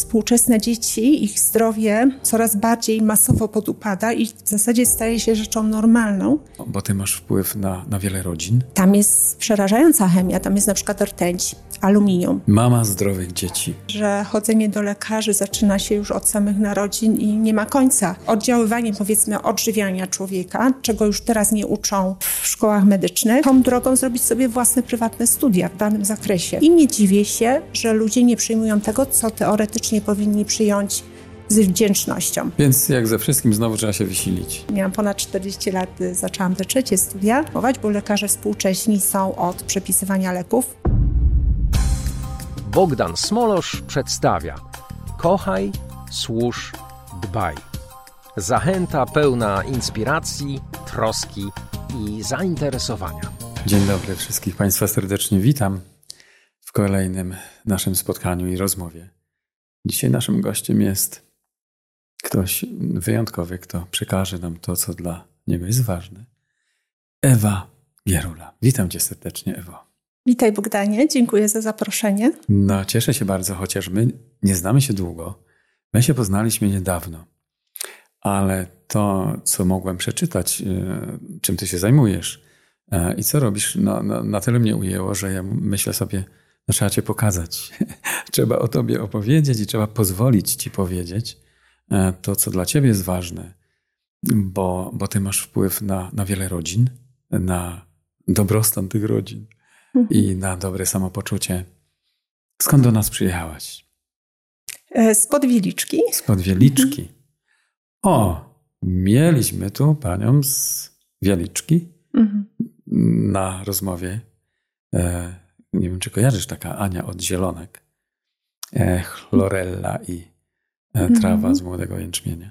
Współczesne dzieci, ich zdrowie coraz bardziej masowo podupada i w zasadzie staje się rzeczą normalną. Bo ty masz wpływ na, na wiele rodzin. Tam jest przerażająca chemia, tam jest na przykład rtęć, aluminium. Mama zdrowych dzieci. Że chodzenie do lekarzy zaczyna się już od samych narodzin i nie ma końca. Oddziaływanie powiedzmy odżywiania człowieka, czego już teraz nie uczą w szkołach medycznych, tą drogą zrobić sobie własne prywatne studia w danym zakresie. I nie dziwię się, że ludzie nie przyjmują tego, co teoretycznie powinni przyjąć z wdzięcznością. Więc jak ze wszystkim znowu trzeba się wysilić. Miałam ponad 40 lat, y, zaczęłam te trzecie studia, bo lekarze współcześni są od przepisywania leków. Bogdan Smolosz przedstawia Kochaj, służ, dbaj. Zachęta pełna inspiracji, troski i zainteresowania. Dzień dobry, wszystkich Państwa serdecznie witam w kolejnym naszym spotkaniu i rozmowie. Dzisiaj naszym gościem jest ktoś wyjątkowy, kto przekaże nam to, co dla niego jest ważne. Ewa Gierula. Witam Cię serdecznie, Ewo. Witaj Bogdanie, dziękuję za zaproszenie. No, cieszę się bardzo, chociaż my nie znamy się długo. My się poznaliśmy niedawno, ale to, co mogłem przeczytać, e, czym ty się zajmujesz e, i co robisz, no, no, na tyle mnie ujęło, że ja myślę sobie, no, trzeba cię pokazać. trzeba o tobie opowiedzieć i trzeba pozwolić ci powiedzieć e, to, co dla ciebie jest ważne, bo, bo ty masz wpływ na, na wiele rodzin, na dobrostan tych rodzin i na dobre samopoczucie. Skąd do nas przyjechałaś? Z Podwieliczki. Z Podwieliczki. O, mieliśmy tu panią z Wieliczki mhm. na rozmowie. E, nie wiem, czy kojarzysz, taka Ania od Zielonek. E, chlorella i e, trawa mhm. z młodego jęczmienia.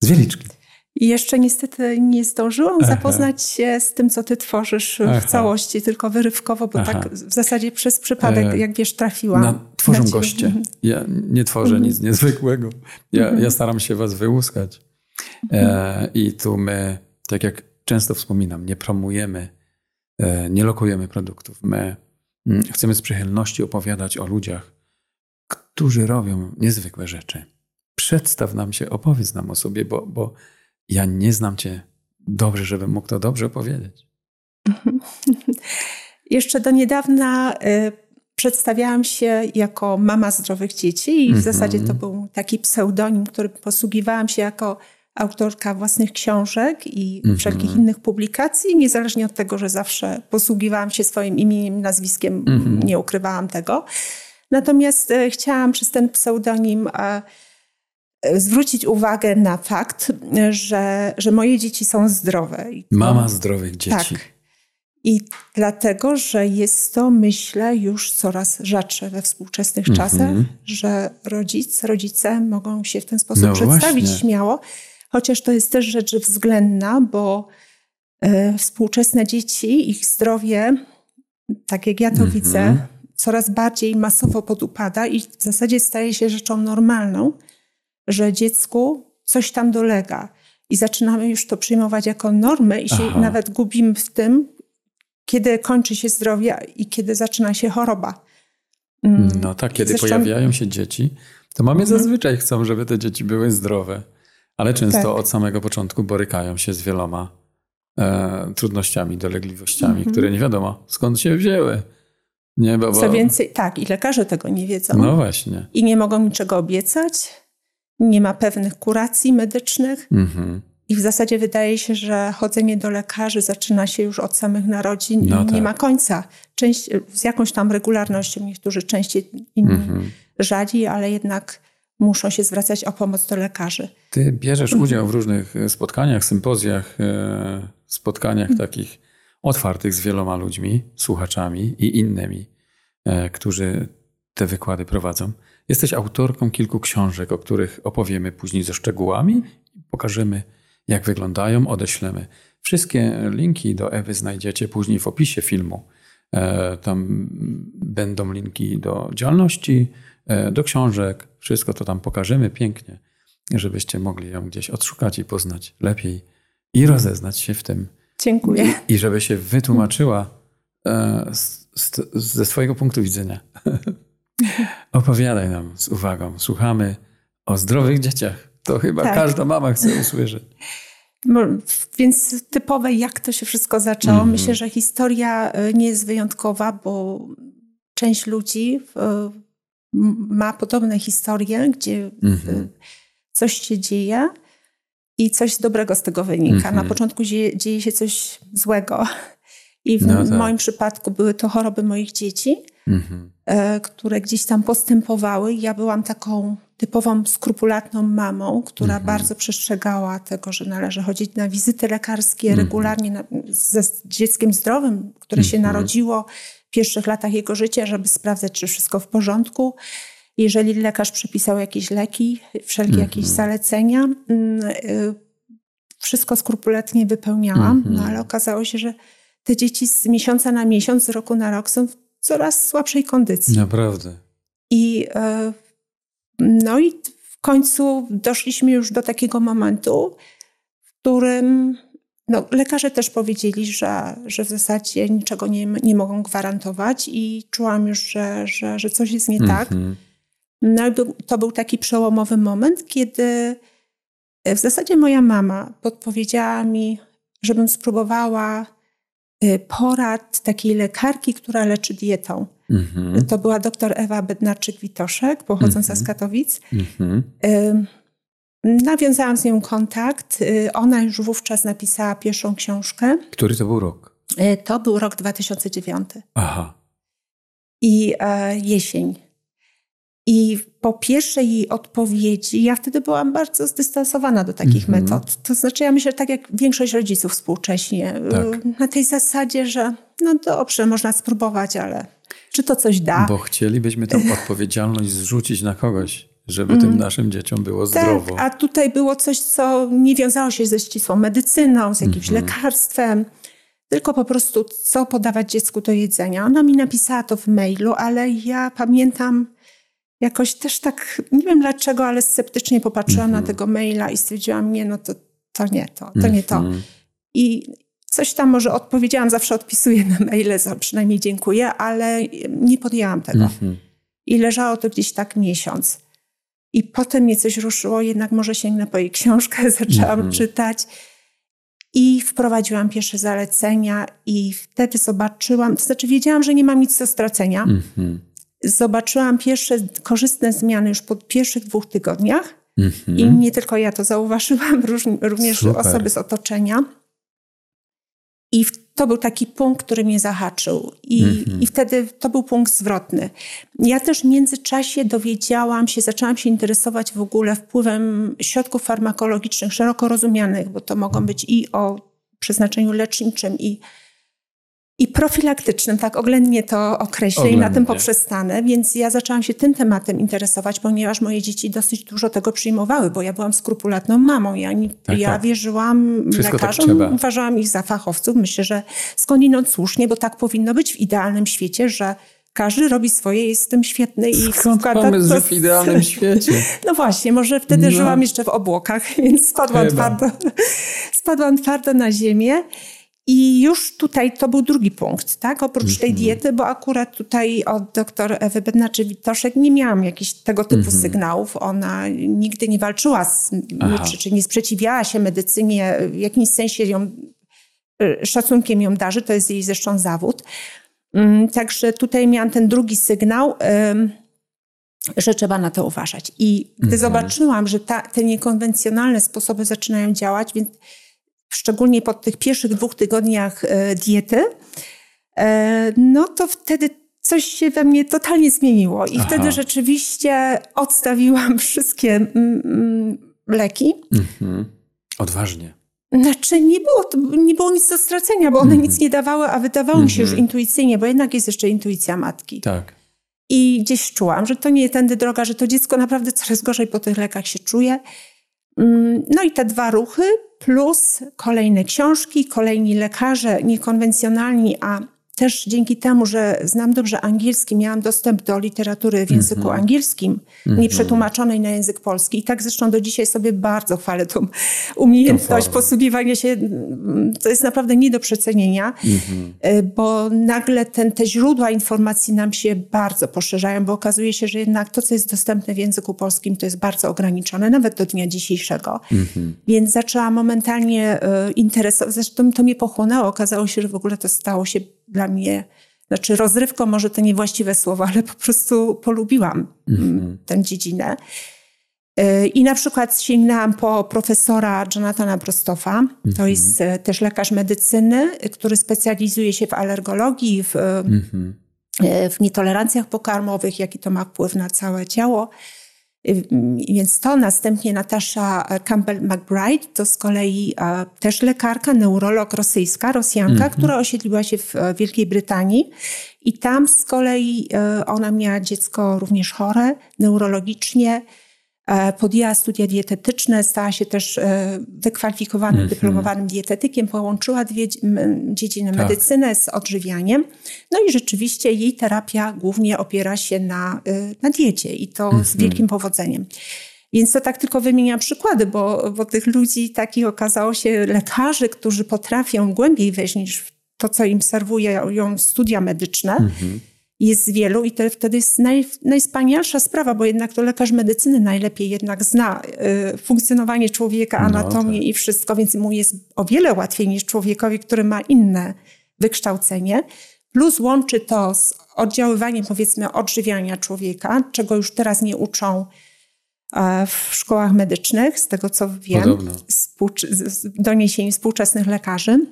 Z Wieliczki. I jeszcze niestety nie zdążyłam Aha. zapoznać się z tym, co ty tworzysz Aha. w całości, tylko wyrywkowo, bo Aha. tak w zasadzie przez przypadek, e, jak wiesz, trafiłam. Na, tworzą na goście. Mhm. Ja nie tworzę nic mhm. niezwykłego. Ja, mhm. ja staram się was wyłuskać. E, I tu my, tak jak często wspominam, nie promujemy, e, nie lokujemy produktów. My mm, chcemy z przychylności opowiadać o ludziach, którzy robią niezwykłe rzeczy. Przedstaw nam się, opowiedz nam o sobie, bo, bo ja nie znam cię dobrze, żebym mógł to dobrze powiedzieć. Jeszcze do niedawna y, przedstawiałam się jako mama zdrowych dzieci i w -hmm. zasadzie to był taki pseudonim, którym posługiwałam się jako autorka własnych książek i -hmm. wszelkich innych publikacji, niezależnie od tego, że zawsze posługiwałam się swoim imieniem, nazwiskiem, -hmm. nie ukrywałam tego. Natomiast y, chciałam przez ten pseudonim y, zwrócić uwagę na fakt, że, że moje dzieci są zdrowe. Mama zdrowych dzieci. Tak. I dlatego, że jest to, myślę, już coraz rzadsze we współczesnych mm -hmm. czasach, że rodzic, rodzice mogą się w ten sposób no przedstawić właśnie. śmiało, chociaż to jest też rzecz względna, bo e, współczesne dzieci, ich zdrowie, tak jak ja to mm -hmm. widzę, coraz bardziej masowo podupada i w zasadzie staje się rzeczą normalną że dziecku coś tam dolega. I zaczynamy już to przyjmować jako normę i się Aha. nawet gubimy w tym, kiedy kończy się zdrowie i kiedy zaczyna się choroba. Mm. No tak, kiedy Zresztą... pojawiają się dzieci, to mamy mhm. zazwyczaj chcą, żeby te dzieci były zdrowe, ale często tak. od samego początku borykają się z wieloma e, trudnościami, dolegliwościami, mhm. które nie wiadomo skąd się wzięły. Nie, bo, bo... Co więcej, tak, i lekarze tego nie wiedzą. No właśnie. I nie mogą niczego obiecać nie ma pewnych kuracji medycznych. Mhm. I w zasadzie wydaje się, że chodzenie do lekarzy zaczyna się już od samych narodzin no i tak. nie ma końca. Część, z jakąś tam regularnością, niektórzy częściej, inni mhm. rzadziej, ale jednak muszą się zwracać o pomoc do lekarzy. Ty bierzesz mhm. udział w różnych e, spotkaniach, sympozjach, e, spotkaniach mhm. takich otwartych z wieloma ludźmi, słuchaczami i innymi, e, którzy te wykłady prowadzą. Jesteś autorką kilku książek, o których opowiemy później ze szczegółami pokażemy, jak wyglądają, odeślemy. Wszystkie linki do Ewy znajdziecie później w opisie filmu. E, tam będą linki do działalności, e, do książek, wszystko to tam pokażemy pięknie, żebyście mogli ją gdzieś odszukać i poznać lepiej i rozeznać się w tym. Dziękuję. I żeby się wytłumaczyła e, z, z, ze swojego punktu widzenia. Opowiadaj nam z uwagą. Słuchamy o zdrowych dzieciach. To chyba tak. każda mama chce usłyszeć. Więc typowe, jak to się wszystko zaczęło. Mm. Myślę, że historia e, nie jest wyjątkowa, bo część ludzi e, ma podobne historie, gdzie mm coś się dzieje i coś dobrego z tego wynika. Mm. Na mhm. początku dzieje, dzieje, się coś złego. I w no tak. moim przypadku były to choroby moich dzieci, mhm. które gdzieś tam postępowały. Ja byłam taką typową skrupulatną mamą, która mhm. bardzo przestrzegała tego, że należy chodzić na wizyty lekarskie mhm. regularnie na, ze dzieckiem zdrowym, które się mhm. narodziło w pierwszych latach jego życia, żeby sprawdzać, czy wszystko w porządku. Jeżeli lekarz przepisał jakieś leki, wszelkie jakieś mhm. zalecenia, mm, y, wszystko skrupulatnie wypełniałam, no mhm. ale okazało się, że te dzieci z miesiąca na miesiąc, z roku na rok są w coraz słabszej kondycji. Naprawdę. I y, no i w końcu doszliśmy już do takiego momentu, w którym no, lekarze też powiedzieli, że, że w zasadzie niczego nie, nie mogą gwarantować i czułam już, że, że, że coś jest nie mm -hmm. tak. Mhm. No i to był taki przełomowy moment, kiedy w zasadzie moja mama podpowiedziała mi, żebym spróbowała porad takiej lekarki, która leczy dietą. Mhm. To była doktor Ewa Bednarczyk-Witoszek, pochodząca mhm. z Katowic. Mhm. Nawiązałam z nią kontakt. Y, ona już wówczas napisała pierwszą książkę. Który to był rok? Y, to był rok 2009. Aha. I e, jesień. I po pierwszej jej odpowiedzi, ja wtedy byłam bardzo zdystansowana do takich mhm. metod. To znaczy, ja myślę, tak jak większość rodziców współcześnie, tak. na tej zasadzie, że no dobrze, można spróbować, ale czy to coś da? Bo chcielibyśmy tę odpowiedzialność zrzucić na kogoś, żeby mm. tym naszym dzieciom było tak, zdrowo. A tutaj było coś, co nie wiązało się ze ścisłą medycyną, z jakimś mm -hmm. lekarstwem, tylko po prostu co podawać dziecku do jedzenia. Ona mi napisała to w mailu, ale ja pamiętam jakoś też tak, nie wiem dlaczego, ale sceptycznie popatrzyłam mm -hmm. na mhm. tego maila i stwierdziłam, nie, no to, to nie to, to mm -hmm. nie to. Mhm. I Coś tam może odpowiedziałam, zawsze odpisuję na maile, przynajmniej dziękuję, ale nie podjęłam tego. Mhm. I leżało to gdzieś tak miesiąc. I potem mnie coś ruszyło, jednak może sięgnę po jej książkę, zaczęłam mhm. czytać. I wprowadziłam pierwsze zalecenia, i wtedy zobaczyłam, to znaczy wiedziałam, że nie mam nic do stracenia. Mhm. Zobaczyłam pierwsze korzystne zmiany już po pierwszych dwóch tygodniach. I nie tylko ja to zauważyłam, również Super. osoby z otoczenia. I to był taki punkt, który mnie zahaczył. I, mm-hmm. I wtedy to był punkt zwrotny. Ja też w międzyczasie dowiedziałam się, zaczęłam się interesować w ogóle wpływem środków farmakologicznych, szeroko rozumianych, bo to mogą być i o przeznaczeniu leczniczym, i i profilaktycznym, tak oględnie to określę oględnie. i na tym poprzestanę, więc ja zaczęłam się tym tematem interesować, ponieważ moje dzieci dosyć dużo tego przyjmowały, bo ja byłam skrupulatną mamą. Ja, tak, ja tak. wierzyłam Wszystko tak lekarzom, tak uważałam ich za fachowców. Myślę, że skądinąd słusznie, bo tak powinno być w idealnym świecie, że każdy robi swoje, jest w tym świetny i Skąd wkłada pomysł, to... w idealnym świecie? No właśnie, może wtedy no. żyłam jeszcze w obłokach, więc spadłam twardo, spadłam twardo na ziemię. I już tutaj to był drugi punkt, tak? Oprócz tej mhm. diety, bo akurat tutaj od doktor Ewy Bednaczy-Witoszek nie miałam jakichś tego typu mm -hmm. sygnałów. Ona nigdy nie walczyła z, czy, czy nie sprzeciwiała się medycynie, w jakimś sensie ją, y, szacunkiem ją darzy, to jest jej zresztą zawód. Mm, także tutaj miałam ten drugi sygnał, że trzeba na to uważać. I gdy mm -hmm. zobaczyłam, że ta, te niekonwencjonalne sposoby zaczynają działać, więc szczególnie po tych pierwszych dwóch tygodniach e, diety, e, no to wtedy coś się we mnie totalnie zmieniło. I Aha. wtedy rzeczywiście odstawiłam wszystkie mm, mm, leki. Mhm. Odważnie. Znaczy nie było, nie było nic do stracenia, bo one mhm. nic nie dawały, a wydawało mi się już mhm. intuicyjnie, bo jednak jest jeszcze intuicja matki. Tak. I gdzieś czułam, że to nie tędy droga, że to dziecko naprawdę coraz gorzej po tych lekach się czuje. Mm, no i te dwa ruchy, plus kolejne książki, kolejni lekarze, niekonwencjonalni, a też dzięki temu, że znam dobrze angielski, miałam dostęp do literatury w języku mm -hmm. angielskim, mm -hmm. nieprzetłumaczonej na język polski. I tak zresztą do dzisiaj sobie bardzo chwalę tą umiejętność posługiwania się. To jest naprawdę nie do przecenienia, mm -hmm. bo nagle ten, te źródła informacji nam się bardzo poszerzają, bo okazuje się, że jednak to, co jest dostępne w języku polskim, to jest bardzo ograniczone, nawet do dnia dzisiejszego. Mhm. Więc zaczęłam momentalnie e, interesować, zresztą to mnie pochłonęło. Okazało się, że w ogóle to stało się dla mnie, znaczy rozrywką może to niewłaściwe słowo, ale po prostu polubiłam mhm. tę dziedzinę. E, I na przykład sięgnęłam po profesora Jonathana Brostofa. To mhm. jest e, też lekarz medycyny, który specjalizuje się w alergologii, w, mhm. w nietolerancjach pokarmowych, jaki to ma wpływ na całe ciało. Więc to następnie Natasza Campbell-McBride, to z kolei też lekarka, neurolog rosyjska, Rosjanka, mm -hmm. która osiedliła się w Wielkiej Brytanii. I tam z kolei e, ona miała dziecko również chore, neurologicznie. E, podjęła studia dietetyczne, stała się też e, wykwalifikowanym, mm -hmm. dyplomowanym dietetykiem, połączyła dwie dziedziny tak. medycynę z odżywianiem. No i rzeczywiście jej terapia głównie opiera się na, e, na diecie i to mm -hmm. z mhm. wielkim powodzeniem. Więc to tak tylko wymieniam przykłady, bo, bo tych ludzi takich okazało się lekarzy, którzy potrafią głębiej wejść niż to, co im serwują studia medyczne. Mm -hmm jest wielu i to wtedy jest naj, najspanialsza sprawa, bo jednak to lekarz medycyny najlepiej jednak zna y, funkcjonowanie człowieka, no, anatomię no, tak. i wszystko, więc mu jest o wiele łatwiej niż człowiekowi, który ma inne wykształcenie. Plus łączy to z oddziaływaniem, powiedzmy, odżywiania człowieka, czego już teraz nie uczą e, w szkołach medycznych, z tego co wiem, z doniesień współczesnych lekarzy.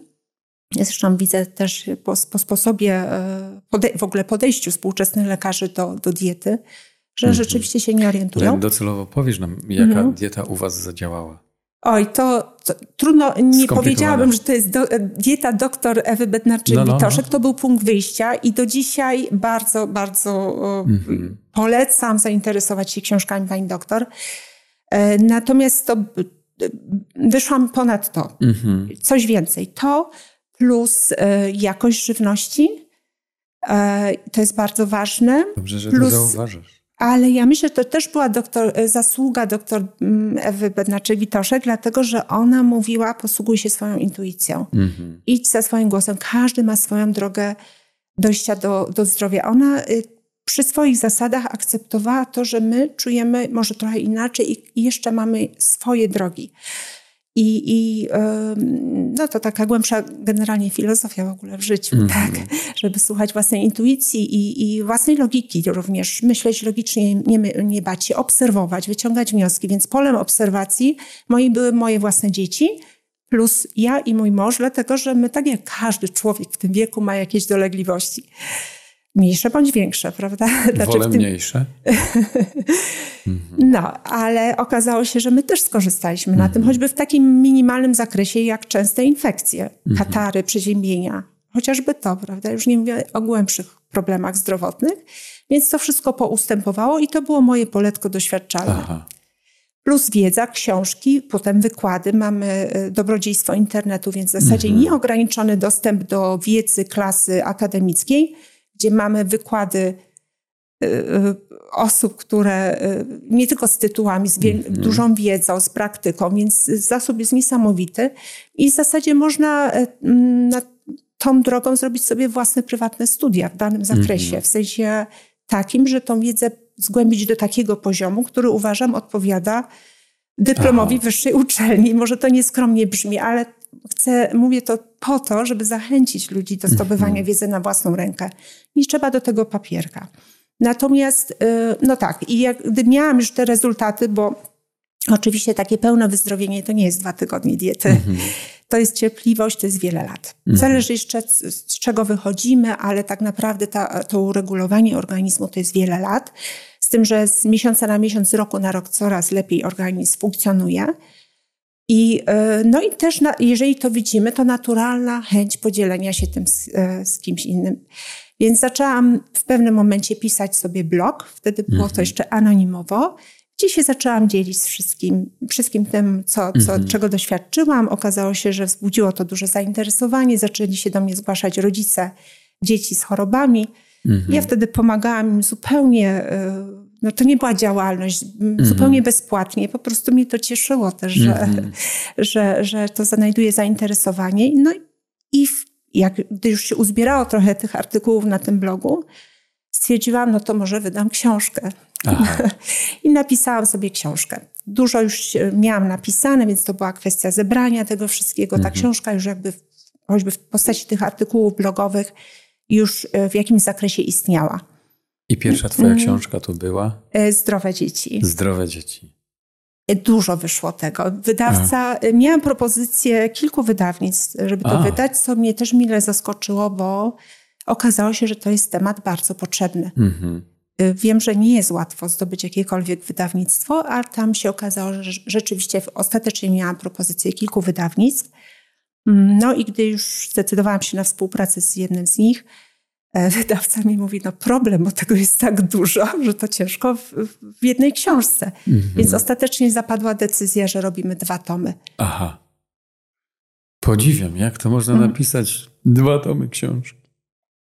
Zresztą widzę też po, po sposobie, e, w ogóle podejściu współczesnych lekarzy do, do diety, że mm -hmm. rzeczywiście się nie orientują. Docelowo powiesz nam, jaka mm -hmm. dieta u Was zadziałała? Oj, to, to trudno, nie powiedziałabym, że to jest do, dieta doktor Ewy Bednarczyk-Witoszek. No, no, no. To był punkt wyjścia i do dzisiaj bardzo, bardzo mm -hmm. polecam zainteresować się książkami pani doktor. E, natomiast to wyszłam ponad to. Mhm. Coś więcej. To plus e, jakość żywności. E, to jest bardzo ważne. Dobrze, że plus, to zauważasz. Ale ja myślę, że to też była doktor, e, zasługa doktor mm, Ewy Bednaczek-Witoszek, dlatego że ona mówiła, posługuj się swoją intuicją. Mhm. Idź za swoim głosem. Każdy ma swoją drogę dojścia do, do zdrowia. Ona y, przy swoich zasadach akceptowała to, że my czujemy może trochę inaczej i jeszcze mamy swoje drogi. I, i no to taka głębsza generalnie filozofia w ogóle w życiu, mm. tak? Żeby słuchać własnej intuicji i, i własnej logiki również. Myśleć logicznie, nie, nie bać się, obserwować, wyciągać wnioski. Więc polem obserwacji moi były moje własne dzieci, plus ja i mój mąż, dlatego że my, tak jak każdy człowiek w tym wieku, ma jakieś dolegliwości. Mniejsze bądź większe, prawda? Znaczy Wolę tym... mniejsze. no, ale okazało się, że my też skorzystaliśmy na tym, mhm. choćby w takim minimalnym zakresie, jak częste infekcje, mhm. katary, przeziębienia. Chociażby to, prawda? Już nie mówię o głębszych problemach zdrowotnych. Więc to wszystko poustępowało i to było moje poletko doświadczalne. Aha. Plus wiedza, książki, potem wykłady. Mamy y, dobrodziejstwo internetu, więc w zasadzie mhm. nieograniczony dostęp do wiedzy klasy akademickiej gdzie mamy wykłady y, y, osób, które y, nie tylko z tytułami, z mm -hmm. dużą wiedzą, z praktyką, więc zasób jest niesamowity i w zasadzie można na tą drogą zrobić sobie własne prywatne studia w danym zakresie, mm -hmm. w sensie takim, że tą wiedzę zgłębić do takiego poziomu, który uważam odpowiada dyplomowi Aha. wyższej uczelni. Może to nieskromnie brzmi, ale chcę, mówię to po to, żeby zachęcić ludzi do zdobywania mhm. wiedzy na własną rękę. Nie trzeba do tego papierka. Natomiast, y, no tak, i jak, gdy miałam już te rezultaty, bo Oczywiście takie pełne wyzdrowienie to nie jest dwa tygodnie diety. Mhm. To jest cierpliwość, to jest wiele lat. Mhm. Zależy jeszcze z, z, czego wychodzimy, ale tak naprawdę ta, to uregulowanie organizmu to jest wiele lat. Z tym, że z miesiąca na miesiąc, z roku na rok coraz lepiej organizm funkcjonuje. I, e, no i też, na, jeżeli to widzimy, to naturalna chęć podzielenia się tym z, e, z, kimś innym. Więc zaczęłam w pewnym momencie pisać sobie blog, wtedy było to mhm. jeszcze anonimowo, gdzie się zaczęłam dzielić z wszystkim, wszystkim tym, co, co, mhm. czego doświadczyłam. Okazało się, że wzbudziło to duże zainteresowanie, zaczęli się do mnie zgłaszać rodzice dzieci z chorobami. Mhm. Ja wtedy pomagałam im zupełnie, no to nie była działalność, mhm. zupełnie bezpłatnie. Po prostu mnie to cieszyło też, że, mhm. że, że to znajduje zainteresowanie. No i jak, gdy już się uzbierało trochę tych artykułów na tym blogu, stwierdziłam, no to może wydam książkę. I napisałam sobie książkę. Dużo już miałam napisane, więc to była kwestia zebrania tego wszystkiego. Ta mhm. książka już jakby, choćby w postaci tych artykułów blogowych, już e, w jakimś zakresie istniała. I pierwsza twoja mm. książka to była? E, Zdrowe dzieci. Zdrowe dzieci. E, dużo wyszło tego. Wydawca, A. miałam propozycję kilku wydawnictw, żeby to A. wydać, co mnie też mile zaskoczyło, bo okazało się, że to jest temat bardzo potrzebny. Mhm. Wiem, że nie jest łatwo zdobyć jakiekolwiek wydawnictwo, a tam się okazało, że rzeczywiście ostatecznie miałam propozycję kilku wydawnictw. Mm, no i gdy już zdecydowałam się na współpracę z jednym z nich, e, wydawca mi mówi, no problem, bo tego jest tak dużo, że to ciężko w, w jednej książce. Mhm. Więc ostatecznie zapadła decyzja, że robimy dwa tomy. Aha. Podziwiam, jak to można mhm. napisać dwa tomy książki.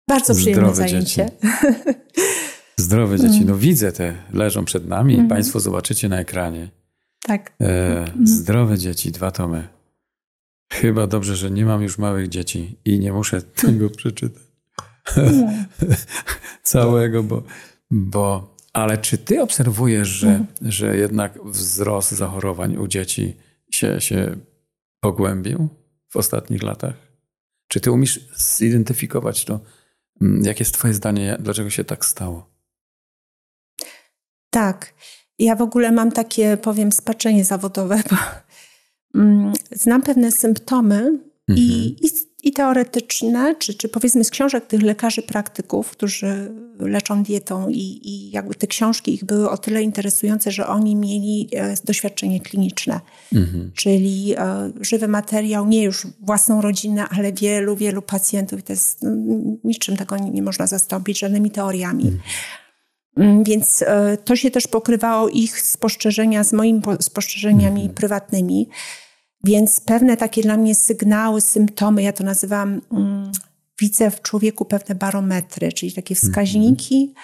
Bardzo przyjemne Zdrowe zajęcie. Dzieci. Zdrowe dzieci. Mhm. No widzę te, leżą przed nami. Mhm. Państwo zobaczycie na ekranie. Tak. E, zdrowe dzieci, dwa tomy. Chyba dobrze, że nie mam już małych dzieci i nie muszę tego przeczytać. Całego, bo, bo. Ale czy ty obserwujesz, że, że jednak wzrost zachorowań u dzieci się, się pogłębił w ostatnich latach? Czy ty umiesz zidentyfikować to? Mm, jakie jest Twoje zdanie, dlaczego się tak stało? Tak. Ja w ogóle mam takie, powiem, spaczenie zawodowe, bo Mm, znam pewne symptomy mhm. i, i, i, teoretyczne, czy, czy powiedzmy z książek tych lekarzy praktyków, którzy leczą dietą i, i jakby te książki ich były o tyle interesujące, że oni mieli e, doświadczenie kliniczne, mhm. czyli e, żywy materiał, nie już własną rodzinę, ale wielu, wielu pacjentów. To jest, no, niczym tego nie, nie można zastąpić, żadnymi teoriami. Mhm. Mm, więc e, to się też pokrywało ich spostrzeżenia z moimi spostrzeżeniami mhm. prywatnymi. Więc pewne takie dla mnie sygnały, symptomy, ja to nazywam, mm, widzę w człowieku pewne barometry, czyli takie mhm. wskaźniki,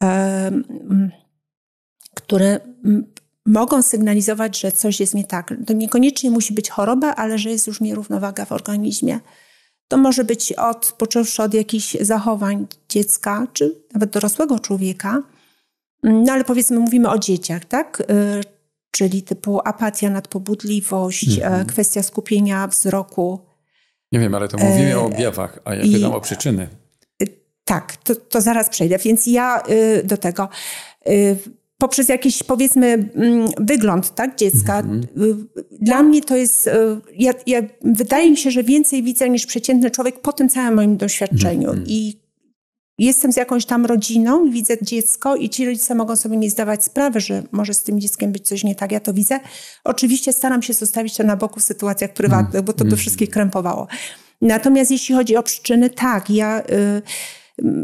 mm, które mogą sygnalizować, że coś jest nie tak. To niekoniecznie musi być choroba, ale że jest już nierównowaga w organizmie. To może być od, począwszy od jakichś zachowań dziecka, czy nawet dorosłego człowieka. No ale powiedzmy, mówimy o dzieciach, tak? Czyli typu apatia, nadpobudliwość, mm -hmm. kwestia skupienia wzroku. Nie wiem, ale to mówimy e, o objawach, a ja pytam o przyczyny. Y, tak, to, to zaraz przejdę. Więc ja do tego poprzez jakiś powiedzmy mm, wygląd tak, dziecka. -hmm. Dla mnie to jest, ja, ja, wydaje mi się, że więcej widzę niż przeciętny człowiek po tym całym moim doświadczeniu. -hmm. I jestem z jakąś tam rodziną, widzę dziecko i ci rodzice mogą sobie nie zdawać sprawy, że może z tym dzieckiem być coś nie tak, ja to widzę. Oczywiście staram się zostawić to na boku w sytuacjach prywatnych, mm. bo to by mm. wszystkich krępowało. Natomiast jeśli chodzi o przyczyny, tak, ja... Y,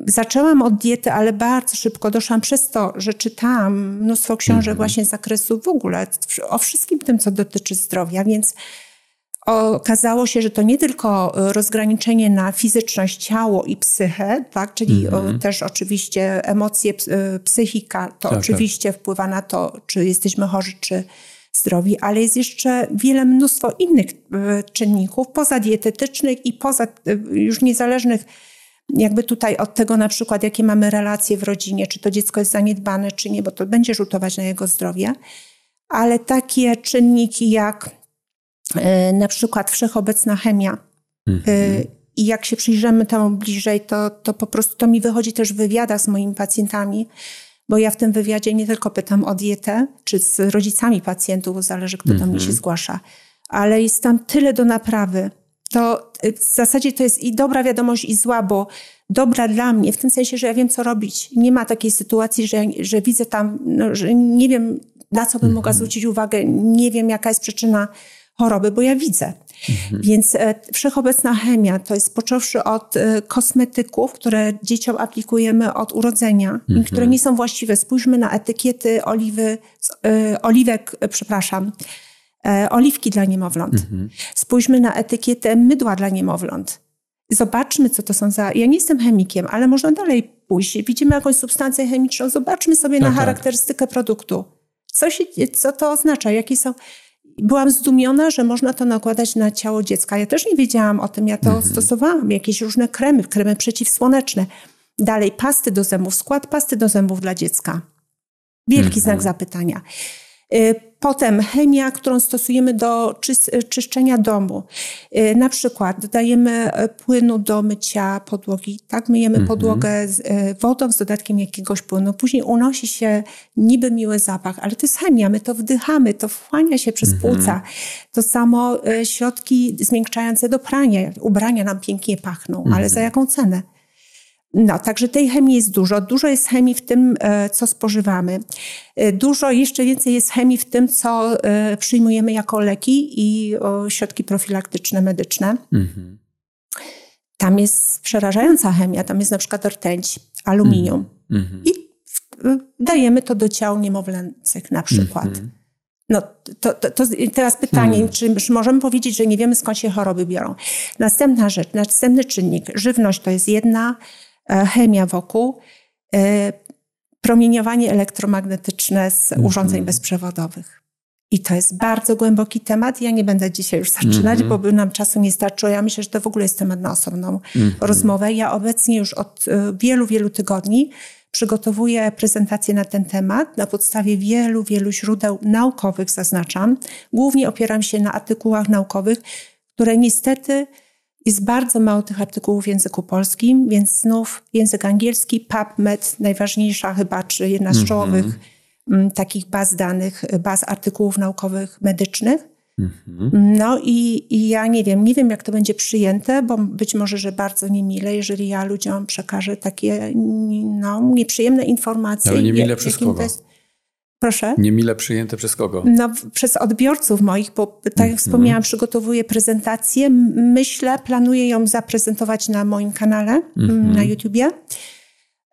Zaczęłam od diety, ale bardzo szybko doszłam przez to, że czytałam mnóstwo książek mm właśnie z zakresu w ogóle o wszystkim tym, co dotyczy zdrowia, więc okazało się, że to nie tylko rozgraniczenie na fizyczność, ciało i psychę, tak? czyli mm -hmm. też oczywiście emocje, psychika, to tak, oczywiście tak. wpływa na to, czy jesteśmy chorzy, czy zdrowi, ale jest jeszcze wiele, mnóstwo innych e, czynników pozadietetycznych i poza e, już niezależnych jakby tutaj od tego na przykład, jakie mamy relacje w rodzinie, czy to dziecko jest zaniedbane, czy nie, bo to będzie rzutować na jego zdrowie, ale takie czynniki jak E, na przykład wszechobecna chemia. Mhm. I jak się przyjrzymy temu bliżej, to, to po prostu to mi wychodzi też w wywiadach z moimi pacjentami, bo ja w tym wywiadzie nie tylko pytam o dietę, czy z rodzicami pacjentów, bo zależy, kto do mnie się mhm. zgłasza, ale jest tam tyle do naprawy. To y, w zasadzie to jest i dobra wiadomość, i zła, bo dobra dla mnie, w tym sensie, że ja wiem, co robić. Nie ma takiej sytuacji, że, że widzę tam, no, że nie wiem, na co bym mogła mhm. zwrócić uwagę, nie wiem, jaka jest przyczyna choroby, bo ja widzę. Mhm. Więc e, wszechobecna chemia to jest począwszy od e, kosmetyków, które dzieciom aplikujemy od urodzenia mhm. i które nie są właściwe. Spójrzmy na etykiety oliwy, e, oliwek, przepraszam, oliwki dla niemowląt. Mhm. Spójrzmy na etykietę mydła dla niemowląt. Zobaczmy, co to są za. Ja nie jestem chemikiem, ale można dalej pójść. Widzimy jakąś substancję chemiczną, zobaczmy sobie tak, na tak. charakterystykę produktu. Co, się, co to oznacza? Jakie są. Byłam zdumiona, że można to nakładać na ciało dziecka. Ja też nie wiedziałam o tym, ja to mhm. stosowałam. Jakieś różne kremy, kremy przeciwsłoneczne. Dalej, pasty do zębów, skład pasty do zębów dla dziecka. Wielki mhm. znak zapytania. Y, potem chemia, którą stosujemy do y, czyszczenia domu. Y, na przykład dodajemy płynu do mycia podłogi, tak? Myjemy mhm. podłogę z wodą z dodatkiem jakiegoś płynu. Później unosi się niby miły zapach, ale to jest chemia, my to wdychamy, to wchłania się przez mhm. płuca. To samo środki zmiękczające do prania. Ubrania nam pięknie pachną, mhm. ale za jaką cenę? No, także tej chemii jest dużo. Dużo jest chemii w tym, e, co spożywamy. E, dużo, jeszcze więcej jest chemii w tym, co e, przyjmujemy jako leki i środki profilaktyczne, medyczne. Mhm. Tam jest przerażająca chemia. Tam jest na przykład rtęć, aluminium. Mhm. I dajemy to do ciał niemowlęcych na przykład. Mhm. No, to, to, to, teraz pytanie, hmm. czy, czy możemy powiedzieć, że nie wiemy skąd się choroby biorą? Następna rzecz, następny czynnik. Żywność to jest jedna chemia wokół, e, promieniowanie elektromagnetyczne z mhm. urządzeń bezprzewodowych. I to jest bardzo głęboki temat. Ja nie będę dzisiaj już zaczynać, mm -hmm. bo by nam czasu nie starczyło. Ja myślę, że to w ogóle jest temat na osobną mm -hmm. rozmowę. Ja obecnie już od e, wielu, wielu tygodni przygotowuję prezentację na ten temat na podstawie wielu, wielu źródeł naukowych, zaznaczam. Głównie opieram się na artykułach naukowych, które niestety jest bardzo mało tych artykułów w języku polskim, więc znów język angielski, PubMed, najważniejsza chyba, czy jedna z mhm. czołowych mm -hmm. takich baz danych, baz artykułów naukowych medycznych. Mm -hmm. No i, i, ja nie wiem, nie wiem jak to będzie przyjęte, bo być może, że bardzo niemile, jeżeli ja ludziom przekażę takie no, nieprzyjemne informacje. Ale niemile przez kogo? Jest, Proszę? Niemile przyjęte przez kogo? No, przez odbiorców moich, bo tak jak mm -hmm. wspomniałam, przygotowuję prezentację. Myślę, planuję ją zaprezentować na moim kanale mm -hmm. na YouTubie.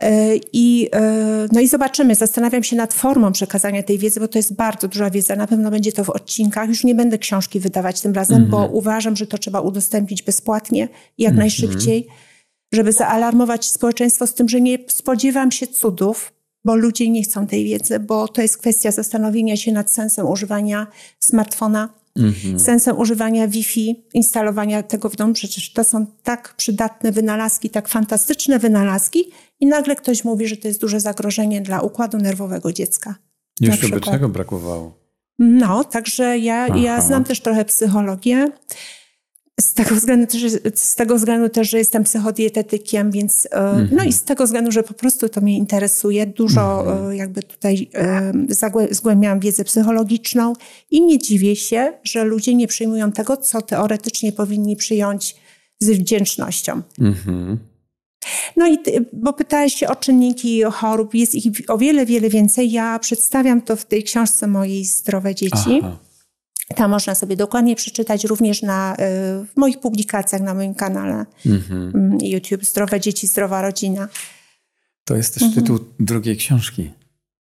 E, I, e, no i zobaczymy. Zastanawiam się nad formą przekazania tej wiedzy, bo to jest bardzo duża wiedza. Na pewno będzie to w odcinkach. Już nie będę książki wydawać tym razem, mm -hmm. bo mhm. uważam, że to trzeba udostępnić bezpłatnie i jak mhm. najszybciej, żeby zaalarmować społeczeństwo z tym, że nie spodziewam się cudów, bo ludzie nie chcą tej wiedzy, bo to jest kwestia zastanowienia się nad sensem używania smartfona, mhm. sensem używania Wi-Fi, instalowania tego w domu. Przecież to są tak przydatne wynalazki, tak fantastyczne wynalazki i nagle ktoś mówi, że to jest duże zagrożenie dla układu nerwowego dziecka. Jeszcze by czego brakowało. No, także ja, ja znam też trochę psychologię. Z tego, względu też, z tego względu też, że jestem psychodietetykiem, więc -hmm. no i z tego względu, że po prostu to mnie interesuje. Dużo mm -hmm. jakby tutaj zgłębiałam wiedzę psychologiczną i nie dziwię się, że ludzie nie przyjmują tego, co teoretycznie powinni przyjąć z wdzięcznością. -hmm. No i bo pytałeś się o czynniki chorób, jest ich o wiele, wiele więcej. Ja przedstawiam to w tej książce mojej Zdrowe Dzieci. Aha. Tam można sobie dokładnie przeczytać również na, y, w moich publikacjach na moim kanale mhm. Mm, YouTube Zdrowe Dzieci, Zdrowa Rodzina. To jest też mhm. tytuł drugiej książki.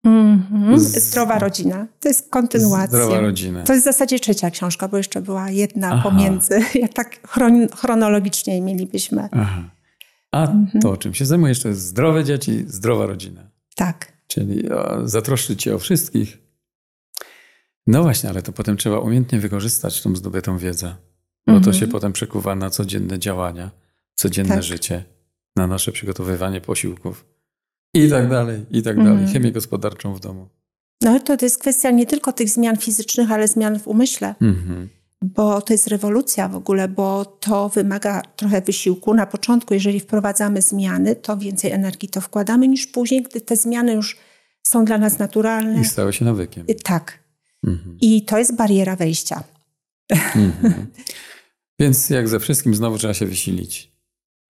Mhm. Zdrowa rodzina. To jest kontynuacja. Zdrowa rodzina. To jest w zasadzie trzecia książka, bo jeszcze była jedna Aha. pomiędzy. Jak tak chron chronologicznie mielibyśmy. Aha. A mhm. to, czym się zajmujesz, to jest zdrowe dzieci, zdrowa rodzina. Tak. Czyli zatroszczyć się o wszystkich, no właśnie, ale to potem trzeba umiejętnie wykorzystać tą zdobytą wiedzę, bo mhm. to się potem przekuwa na codzienne działania, codzienne tak. życie, na nasze przygotowywanie posiłków i tak dalej, i tak mhm. dalej. Chemię gospodarczą w domu. No to, to jest kwestia nie tylko tych zmian fizycznych, ale zmian w umyśle. Mhm. Bo to jest rewolucja w ogóle, bo to wymaga trochę wysiłku. Na początku, jeżeli wprowadzamy zmiany, to więcej energii to wkładamy niż później, gdy te zmiany już są dla nas naturalne. I stały się nawykiem. Tak. Mhm. I to jest bariera wejścia. Mhm. Więc jak ze wszystkim znowu trzeba się wysilić.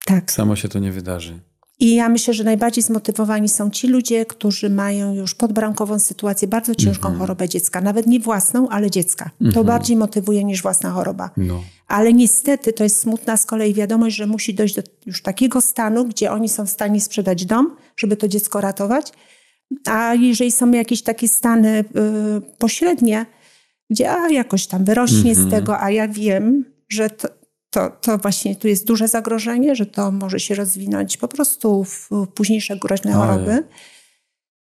Tak. Samo się to nie wydarzy. I ja myślę, że najbardziej zmotywowani są ci ludzie, którzy mają już podbramkową sytuację, bardzo ciężką mhm. chorobę dziecka. Nawet nie własną, ale dziecka. To bardziej motywuje niż własna choroba. No. Ale niestety to jest smutna z kolei wiadomość, że musi dojść do już takiego stanu, gdzie oni są w stanie sprzedać dom, żeby to dziecko ratować a jeżeli są jakieś takie stany y, pośrednie, gdzie a jakoś tam wyrośnie z mhm. tego, a ja wiem, że to, to, to właśnie tu jest duże zagrożenie, że to może się rozwinąć po prostu w późniejsze groźne choroby.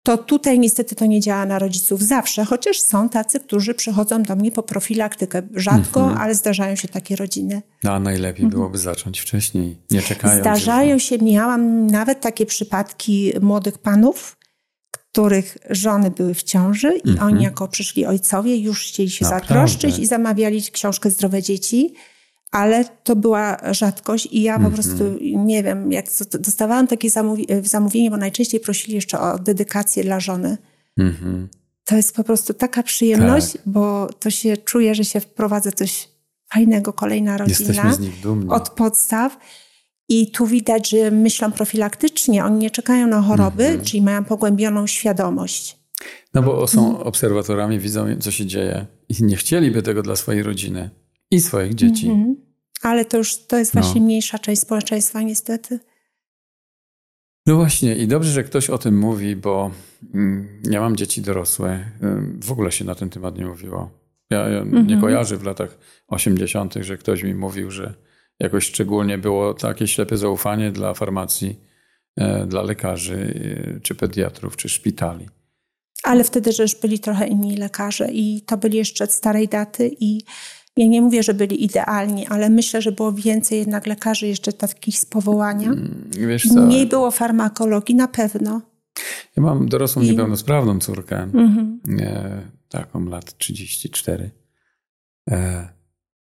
To tutaj niestety to nie działa na rodziców zawsze, chociaż są tacy, którzy przychodzą do mnie po profilaktykę. Rzadko, mhm. ale zdarzają się takie rodziny. No, a najlepiej mhm. byłoby zacząć wcześniej, nie czekając. Zdarzają się, miałam nawet takie przypadki młodych panów, których żony były w ciąży i mhm. oni jako przyszli ojcowie już chcieli się Naprawdę? zatroszczyć i zamawiali książkę Zdrowe Dzieci ale to była rzadkość i ja po -hmm. prostu nie wiem, jak dostawałam takie zamówi zamówienie, bo najczęściej prosili jeszcze o dedykację dla żony. -hmm. To jest po prostu taka przyjemność, tak. bo to się czuje, że się wprowadza coś fajnego, kolejna rodzina od podstaw. I tu widać, że myślą profilaktycznie, oni nie czekają na choroby, mm -hmm. czyli mają pogłębioną świadomość. No bo są mhm. obserwatorami, widzą, co się dzieje i nie chcieliby tego dla swojej rodziny. I swoich dzieci. Mhm. Ale to już to jest właśnie no. mniejsza część społeczeństwa, niestety. No właśnie, i dobrze, że ktoś o tym mówi, bo mm, ja mam dzieci dorosłe. W ogóle się na ten temat nie mówiło. Ja, ja mhm. nie kojarzę w latach 80., że ktoś mi mówił, że jakoś szczególnie było takie ślepe zaufanie dla farmacji, e, dla lekarzy, e, czy pediatrów, czy szpitali. Ale wtedy, już byli trochę inni lekarze i to byli jeszcze starej daty i ja nie mówię, że byli idealni, ale myślę, że było więcej jednak lekarzy jeszcze takich z powołania. Mm, wiesz co? Mniej było farmakologii, na pewno. Ja mam dorosłą I... niepełnosprawną córkę, mhm. e, taką lat 34. E,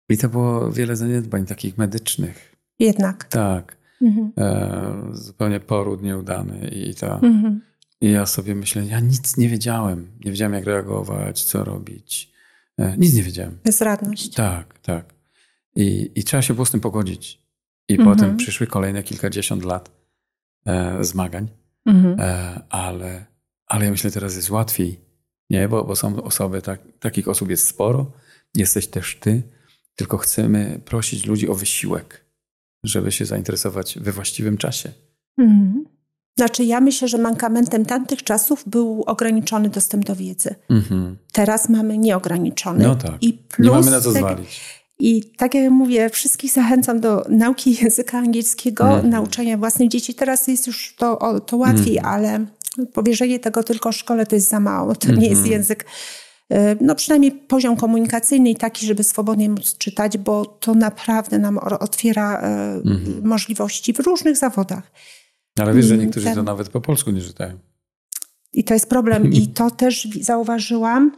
I to było wiele zaniedbań takich medycznych. Jednak. Tak. Mhm. E, zupełnie poród nieudany i to. Mhm. I ja sobie myślę, ja nic nie wiedziałem. Nie wiedziałem, jak reagować, co robić. E, nic nie wiedziałem. Bezradność. Tak, tak. I, i trzeba się było z tym pogodzić. I mhm. potem przyszły kolejne kilkadziesiąt lat e, zmagań, mhm. e, ale, ale ja myślę, teraz jest łatwiej, nie? Bo, bo są osoby, tak, takich osób jest sporo, jesteś też ty, tylko chcemy prosić ludzi o wysiłek, żeby się zainteresować we właściwym czasie. Mhm. Znaczy, ja myślę, że mankamentem tamtych czasów był ograniczony dostęp do wiedzy. Mhm. Teraz mamy nieograniczony. No tak. I plus Nie mamy na co zwalić. I tak jak mówię, wszystkich zachęcam do nauki języka angielskiego, mhm. nauczania własnych dzieci. Teraz jest już to, to łatwiej, mhm. ale powierzenie tego tylko szkole to jest za mało. To nie jest mhm. język no przynajmniej poziom komunikacyjny taki, żeby swobodnie móc czytać, bo to naprawdę nam otwiera e, mhm. możliwości w różnych zawodach. Ale wiesz, że niektórzy to nawet po polsku nie czytają. I to jest problem. I to też zauważyłam.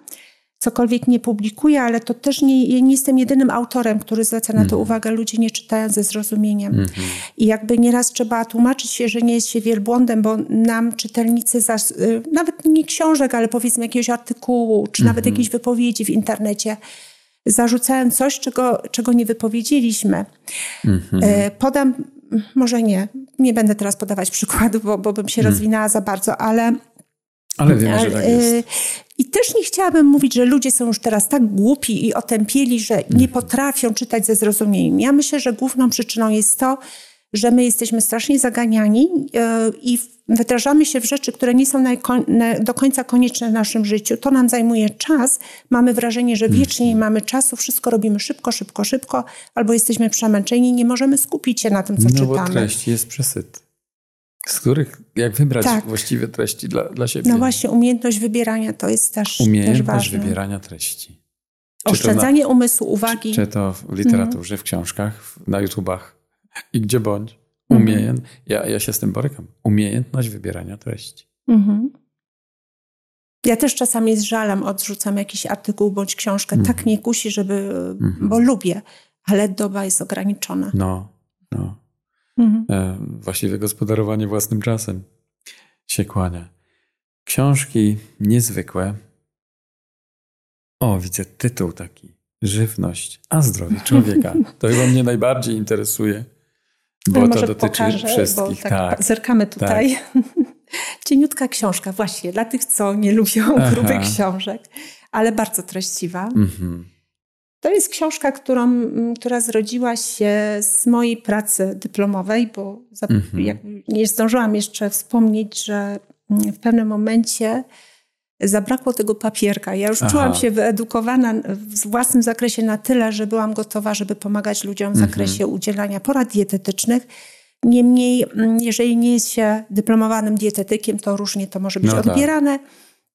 Cokolwiek nie publikuję, ale to też nie, nie jestem jedynym autorem, który zwraca na to mm. uwagę. Ludzie nie czytają ze zrozumieniem. Mm -hmm. I jakby nieraz trzeba tłumaczyć się, że nie jest się wielbłądem, bo nam czytelnicy, y, nawet nie książek, ale powiedzmy jakiegoś artykułu, czy -hmm. nawet jakiejś wypowiedzi w internecie, zarzucają coś, czego, czego nie wypowiedzieliśmy. -hmm. Podam może nie, nie będę teraz podawać przykładów, bo, bo bym się rozwinęła za bardzo, ale. Ale wiem, że tak jest. I też nie chciałabym mówić, że ludzie są już teraz tak głupi i otępieli, że nie hmm. potrafią czytać ze zrozumieniem. Ja myślę, że główną przyczyną jest to, że my jesteśmy strasznie zaganiani e, i wdrażamy się w rzeczy, które nie są do końca konieczne w naszym życiu. To nam zajmuje czas. Mamy wrażenie, że wiecznie nie mamy czasu, wszystko robimy szybko, szybko, szybko, albo jesteśmy przemęczeni, nie możemy skupić się na tym, co no, czytamy. No bo treść jest przesyt. Z których, jak wybrać tak. właściwe treści dla, dla siebie? No właśnie, umiejętność wybierania to jest też, umiejętność też ważne. wybierania treści. Czy Oszczędzanie na, umysłu, uwagi. Czy, czy, to w literaturze, mhm. w książkach, na YouTubach, i gdzie bądź. Mhm. Umiejęt, mhm. ja, ja się z tym borykam. Umiejętność wybierania treści. Mhm. Ja też czasami z żalem odrzucam jakiś artykuł bądź książkę. Tak mhm. Tak mnie kusi, żeby, mhm. bo lubię, ale doba jest ograniczona. No, no. Mhm. E, właściwe gospodarowanie własnym czasem się kłania. Książki niezwykłe. O, widzę tytuł taki. Żywność, a zdrowie człowieka. To chyba mnie najbardziej interesuje. Bo to dotyczy pokażę, wszystkich. tak, tak, zerkamy tutaj. Tak. Cieniutka książka, właśnie dla tych, co nie lubią Aha. grubych książek, ale bardzo treściwa. Mhm. To jest książka, którą, która zrodziła się z mojej pracy dyplomowej, bo mhm. nie zdążyłam jeszcze wspomnieć, że w pewnym momencie zabrakło tego papierka. Ja już Aha. czułam się wyedukowana w własnym zakresie na tyle, że byłam gotowa, żeby pomagać ludziom w mhm. zakresie udzielania porad dietetycznych. Niemniej, jeżeli nie jest się dyplomowanym dietetykiem, to różnie to może być no tak. odbierane.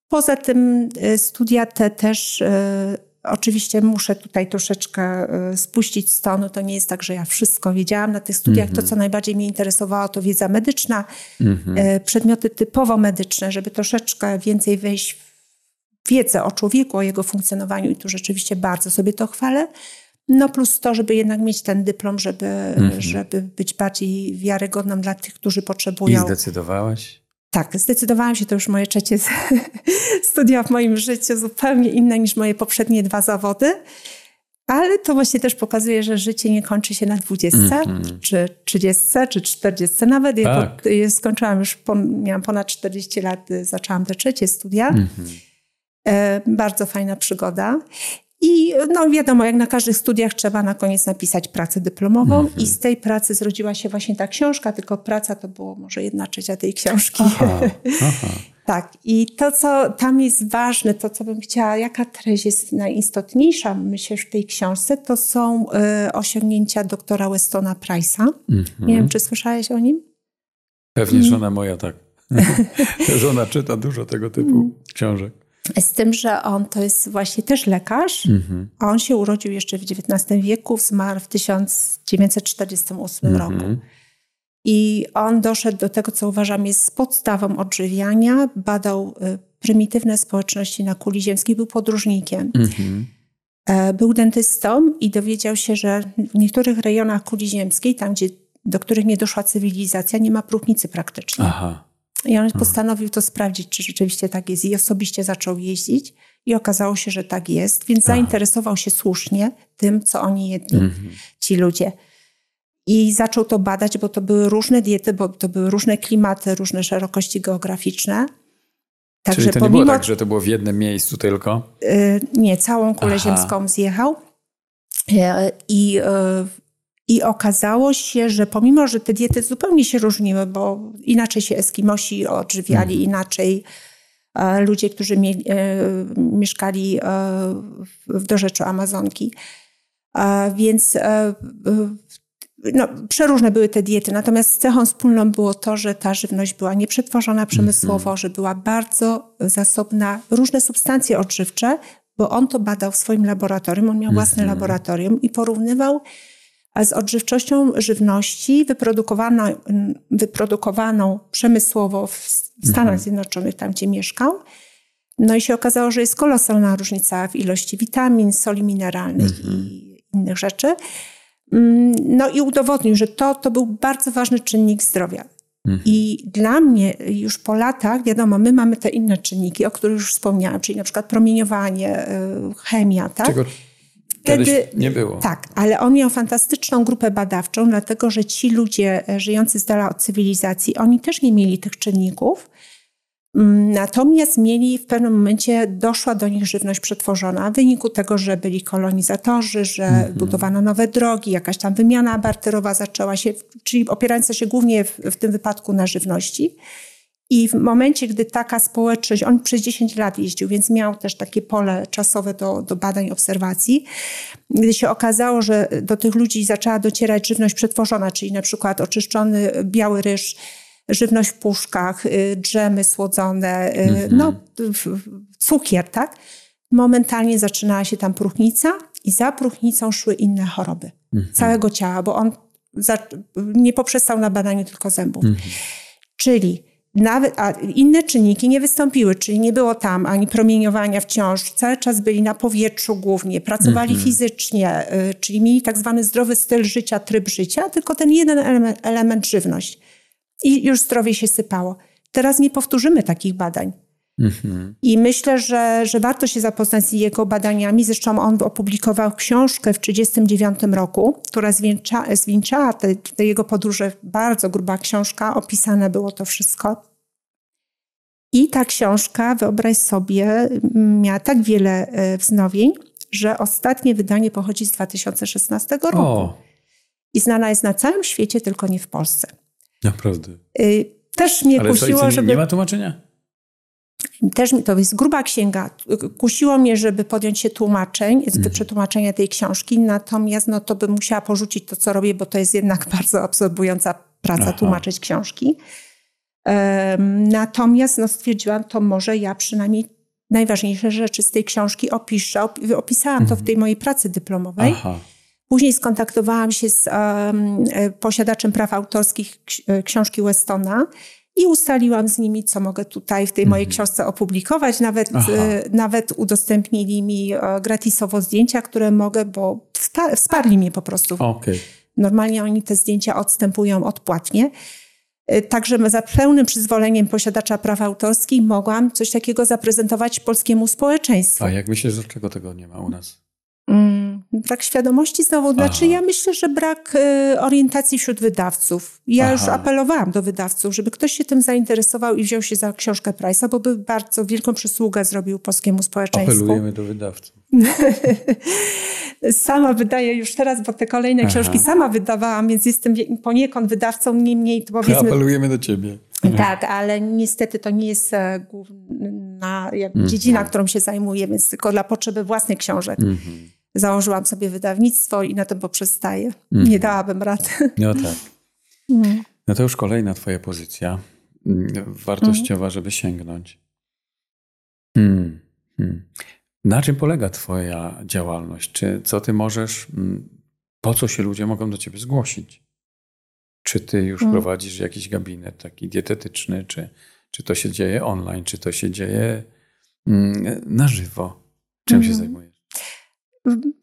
Poza tym y, studia te też y, Oczywiście muszę tutaj troszeczkę y, spuścić z tonu. To nie jest tak, że ja wszystko wiedziałam na tych studiach. Mm -hmm. To, mhm. co najbardziej mnie interesowało, to wiedza medyczna, mm -hmm. przedmioty typowo medyczne, żeby troszeczkę więcej wejść w wiedzę o człowieku, o jego funkcjonowaniu i tu rzeczywiście bardzo sobie to chwalę. No plus to, żeby jednak mieć ten dyplom, żeby, mm -hmm. żeby być bardziej wiarygodną dla tych, którzy potrzebują. I zdecydowałaś? Tak, zdecydowałam się, to już moje trzecie studia w moim życiu, zupełnie inne niż moje poprzednie dwa zawody. Ale to właśnie też pokazuje, że życie nie kończy się na 20, mm -hmm. czy 30, czy 40 nawet. Tak. Ja skończyłam już, miałam ponad 40 lat, zaczęłam te trzecie studia. Mm -hmm. e, bardzo fajna przygoda. I no wiadomo, jak na każdych studiach trzeba na koniec napisać pracę dyplomową mm -hmm. i z tej pracy zrodziła się właśnie ta książka, tylko praca to było może jedna trzecia tej książki. Aha, aha. tak, i to, co tam jest ważne, to, co bym chciała, jaka treść jest najistotniejsza, myślę, w tej książce, to są y, osiągnięcia doktora Westona Price'a. Mm -hmm. Nie wiem, czy słyszałeś o nim? Pewnie żona moja tak. żona czyta dużo tego typu mm. książek. Z tym, że on to jest właśnie też lekarz. Mhm. On się urodził jeszcze w XIX wieku, zmarł w 1948 mhm. roku. I on doszedł do tego, co uważam jest podstawą odżywiania. Badał y, prymitywne społeczności na kuli ziemskiej, był podróżnikiem. Mhm. E, był dentystą i dowiedział się, że w niektórych rejonach kuli ziemskiej, tam gdzie, do których nie doszła cywilizacja, nie ma próchnicy praktycznie. Aha. I on postanowił to sprawdzić, czy rzeczywiście tak jest. I osobiście zaczął jeździć. I okazało się, że tak jest, więc Aha. zainteresował się słusznie tym, co oni jedli, mhm. ci ludzie. I zaczął to badać, bo to były różne diety, bo to były różne klimaty, różne szerokości geograficzne. Także Czyli to pomimo, nie było tak, że to było w jednym miejscu tylko? Yy, nie, całą kulę Aha. ziemską zjechał. Yy, I yy, i okazało się, że pomimo, że te diety zupełnie się różniły, bo inaczej się Eskimosi odżywiali, mhm. inaczej e, ludzie, którzy mie e, mieszkali e, w dorzeczu Amazonki. Więc no, przeróżne były te diety, natomiast cechą wspólną było to, że ta żywność była nieprzetworzona przemysłowo, mm -hmm. że była bardzo zasobna różne substancje odżywcze, bo on to badał w swoim laboratorium, on miał własne mm -hmm. laboratorium i porównywał z odżywczością żywności wyprodukowaną, wyprodukowaną przemysłowo w Stanach mhm. Zjednoczonych, tam gdzie mieszkał. No i się okazało, że jest kolosalna różnica w ilości witamin, soli mineralnych mhm. i innych rzeczy. Mm, no i udowodnił, że to, to był bardzo ważny czynnik zdrowia. Mhm. I dla mnie już po latach, wiadomo, my mamy te inne czynniki, o których już wspomniałam, czyli na przykład promieniowanie, y, chemia, tak? Czego wtedy nie było. Tak, ale on miał fantastyczną grupę badawczą, dlatego że ci ludzie e, żyjący z dala od cywilizacji, oni też nie mieli tych czynników. Mm, natomiast mieli w pewnym momencie, doszła do nich żywność przetworzona w wyniku tego, że byli kolonizatorzy, że mm -hmm. budowano nowe drogi, jakaś tam wymiana barterowa zaczęła się, czyli opierająca się głównie w, w tym wypadku na żywności. I w momencie, gdy taka społeczność, on przez 10 lat jeździł, więc miał też takie pole czasowe do, do badań, obserwacji, gdy się okazało, że do tych ludzi zaczęła docierać żywność przetworzona, czyli na przykład oczyszczony biały ryż, żywność w puszkach, y, drzemy słodzone, mm-hmm. no cukier, tak? Momentalnie zaczynała się tam próchnica i za próchnicą szły inne choroby mm-hmm. całego ciała, bo on za, nie poprzestał na badaniu tylko zębów. Mm-hmm. Czyli nawet, a inne czynniki nie wystąpiły, czyli nie było tam ani promieniowania wciąż, cały czas byli na powietrzu głównie, pracowali mm -hmm. fizycznie, y, czyli mieli tak zwany zdrowy styl życia, tryb życia, tylko ten jeden element, element żywność. I już zdrowie się sypało. Teraz nie powtórzymy takich badań. Mhm. I myślę, że, że warto się zapoznać z jego badaniami. Zresztą on opublikował książkę w 1939 roku, która zwieńcza, zwieńczała te, te jego podróże. Bardzo gruba książka, opisane było to wszystko. I ta książka, wyobraź sobie, miała tak wiele e, wznowień, że ostatnie wydanie pochodzi z 2016 roku. O. I znana jest na całym świecie, tylko nie w Polsce. Naprawdę. Y, też mnie Ale kusiło, co, żeby... Nie ma tłumaczenia? Też to jest gruba księga. Kusiło mnie, żeby podjąć się tłumaczeń, mhm. przetłumaczenia tej książki, natomiast no, to bym musiała porzucić to, co robię, bo to jest jednak bardzo absorbująca praca, Aha. tłumaczyć książki. Um, natomiast no, stwierdziłam, to może ja przynajmniej najważniejsze rzeczy z tej książki opiszę. Opisałam mhm. to w mhm. tej mojej pracy dyplomowej. Aha. Później skontaktowałam się z um, posiadaczem praw autorskich e, książki Westona i ustaliłam z nimi, co mogę tutaj w tej mojej mhm. książce opublikować. Nawet, e, nawet udostępnili mi e, gratisowo zdjęcia, które mogę, bo wsparli mnie po prostu. Okay. Normalnie oni te zdjęcia odstępują odpłatnie. E, także za pełnym przyzwoleniem posiadacza praw autorskich mogłam coś takiego zaprezentować polskiemu społeczeństwu. A jak myślisz, dlaczego tego nie ma u nas? Brak świadomości znowu. Znaczy, ja myślę, że brak y, orientacji wśród wydawców. Ja Aha. już apelowałam do wydawców, żeby ktoś się tym zainteresował i wziął się za książkę Price'a, bo by bardzo wielką przysługę zrobił polskiemu społeczeństwu. Apelujemy do wydawców. sama wydaję już teraz, bo te kolejne Aha. książki sama wydawałam, więc jestem poniekąd wydawcą, niemniej to powiedzmy... Apelujemy do ciebie. Tak, ale niestety to nie jest e, główna mhm. dziedzina, którą się zajmuję, więc tylko dla potrzeby własnych książek. Mhm. Założyłam sobie wydawnictwo i na tym poprzestaję. Mhm. Nie dałabym rady. No tak. Mhm. No to już kolejna twoja pozycja. Mm, wartościowa, mhm. żeby sięgnąć. Hmm. Hmm. Na czym polega Twoja działalność? Czy co Ty możesz, mm, po co się ludzie mogą do Ciebie zgłosić? Czy Ty już hmm. prowadzisz jakiś gabinet taki dietetyczny, czy, czy to się dzieje online, czy to się dzieje mm, na żywo? Czym się mhm. zajmujesz?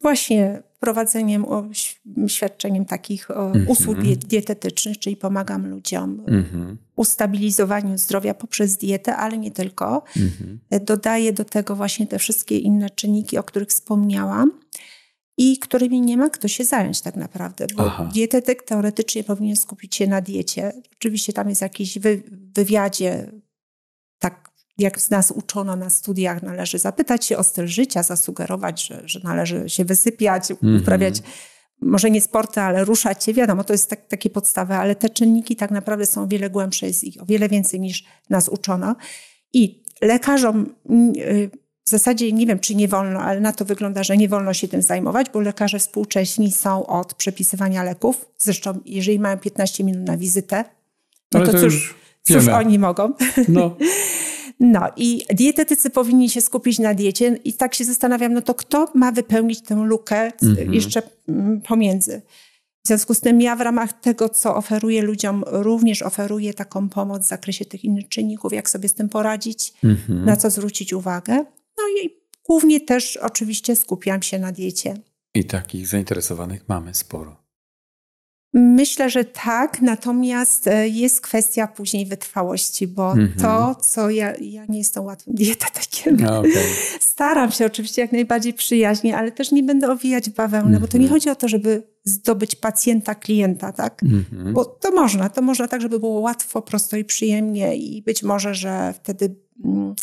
Właśnie prowadzeniem, świadczeniem takich mm -hmm. usług dietetycznych, czyli pomagam ludziom mm -hmm. ustabilizowaniu zdrowia poprzez dietę, ale nie tylko. Mm -hmm. Dodaję do tego właśnie te wszystkie inne czynniki, o których wspomniałam i którymi nie ma kto się zająć tak naprawdę, bo Aha. dietetyk teoretycznie powinien skupić się na diecie. Oczywiście tam jest jakiś wy, wywiadzie jak z nas uczono na studiach, należy zapytać się o styl życia, zasugerować, że, że należy się wysypiać, mm -hmm. uprawiać może nie sporty, ale ruszać się. Wiadomo, to jest tak, takie podstawy, ale te czynniki tak naprawdę są o wiele głębsze, jest ich o wiele więcej niż nas uczono. I lekarzom mm, y, w zasadzie nie wiem, czy nie wolno, ale na to wygląda, że nie wolno się tym zajmować, bo lekarze współcześni są od przepisywania leków. Zresztą, jeżeli mają 15 minut na wizytę, no to, to cóż, cóż oni mogą. No. No i dietetycy powinni się skupić na diecie i tak się zastanawiam, no to kto ma wypełnić tę lukę mhm. jeszcze mm, pomiędzy. W związku z tym ja w ramach tego, co oferuję ludziom, również oferuję taką pomoc w zakresie tych innych czynników, jak sobie z tym poradzić, mhm. na co zwrócić uwagę. No i głównie też oczywiście skupiam się na diecie. I takich zainteresowanych mamy sporo. Myślę, że tak, natomiast e, jest kwestia później wytrwałości, bo mm -hmm. to, co ja, ja nie jestem łatwym dietetykiem. Okay. Staram się oczywiście jak najbardziej przyjaźnie, ale też nie będę owijać bawełnę, mm -hmm. bo to nie mhm. chodzi o to, żeby zdobyć pacjenta, klienta, tak? Mm -hmm. Bo to można, to można tak, żeby było łatwo, prosto i przyjemnie i być może, że wtedy mm,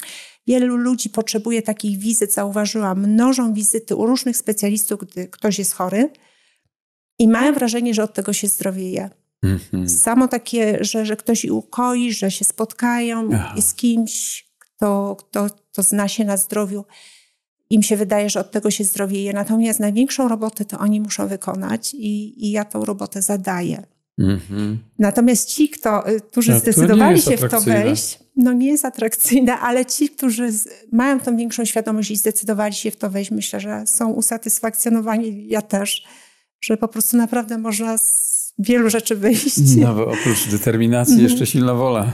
wielu ludzi potrzebuje takich wizyt, zauważyłam, mnożą wizyty u różnych specjalistów, gdy ktoś jest chory, i mają wrażenie, że od tego się zdrowieje. Mm-hmm. Samo takie, że, że ktoś ukoi, że się spotkają Aha. z kimś, kto, kto, kto zna się na zdrowiu. Im się wydaje, że od tego się zdrowieje. Natomiast największą robotę to oni muszą wykonać i, i ja tą robotę zadaję. Mm-hmm. Natomiast ci, kto, y, którzy no, zdecydowali się w to wejść, no nie jest atrakcyjne, ale ci, którzy z, mają tą większą świadomość i zdecydowali się w to wejść, myślę, że są usatysfakcjonowani. Ja też że po prostu naprawdę można z wielu rzeczy wyjść. No, oprócz determinacji mhm. jeszcze silna wola.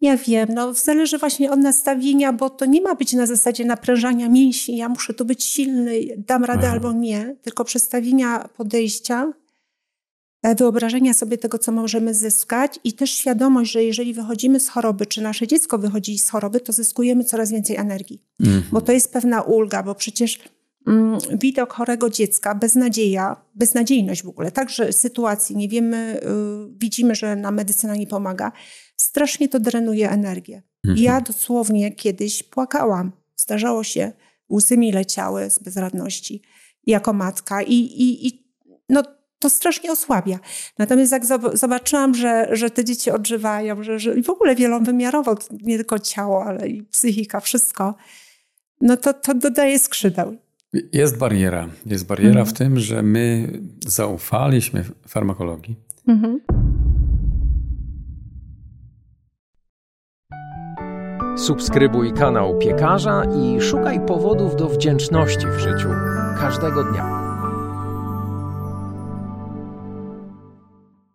Ja wiem, no zależy właśnie od nastawienia, bo to nie ma być na zasadzie naprężania mięśni, ja muszę tu być silny, dam radę Aha. albo nie, tylko przestawienia podejścia, e, wyobrażenia sobie tego, co możemy zyskać i też świadomość, że jeżeli wychodzimy z choroby, czy nasze dziecko wychodzi z choroby, to zyskujemy coraz więcej energii. Mhm. Bo to jest pewna ulga, bo przecież widok chorego dziecka, beznadzieja, beznadziejność w ogóle, także sytuacji, nie wiemy, y, widzimy, że nam medycyna nie pomaga, strasznie to drenuje energię. Mhm. Ja dosłownie kiedyś płakałam. Zdarzało się, łzy mi leciały z bezradności jako matka i, i, i no, to strasznie osłabia. Natomiast jak zobaczyłam, że, że te dzieci odżywają, że, że w ogóle wielowymiarowo, nie tylko ciało, ale i psychika, wszystko, no to, to dodaje skrzydeł. Jest bariera. Jest bariera mhm. w tym, że my zaufaliśmy farmakologii. Mhm. Subskrybuj kanał piekarza i szukaj powodów do wdzięczności w życiu każdego dnia.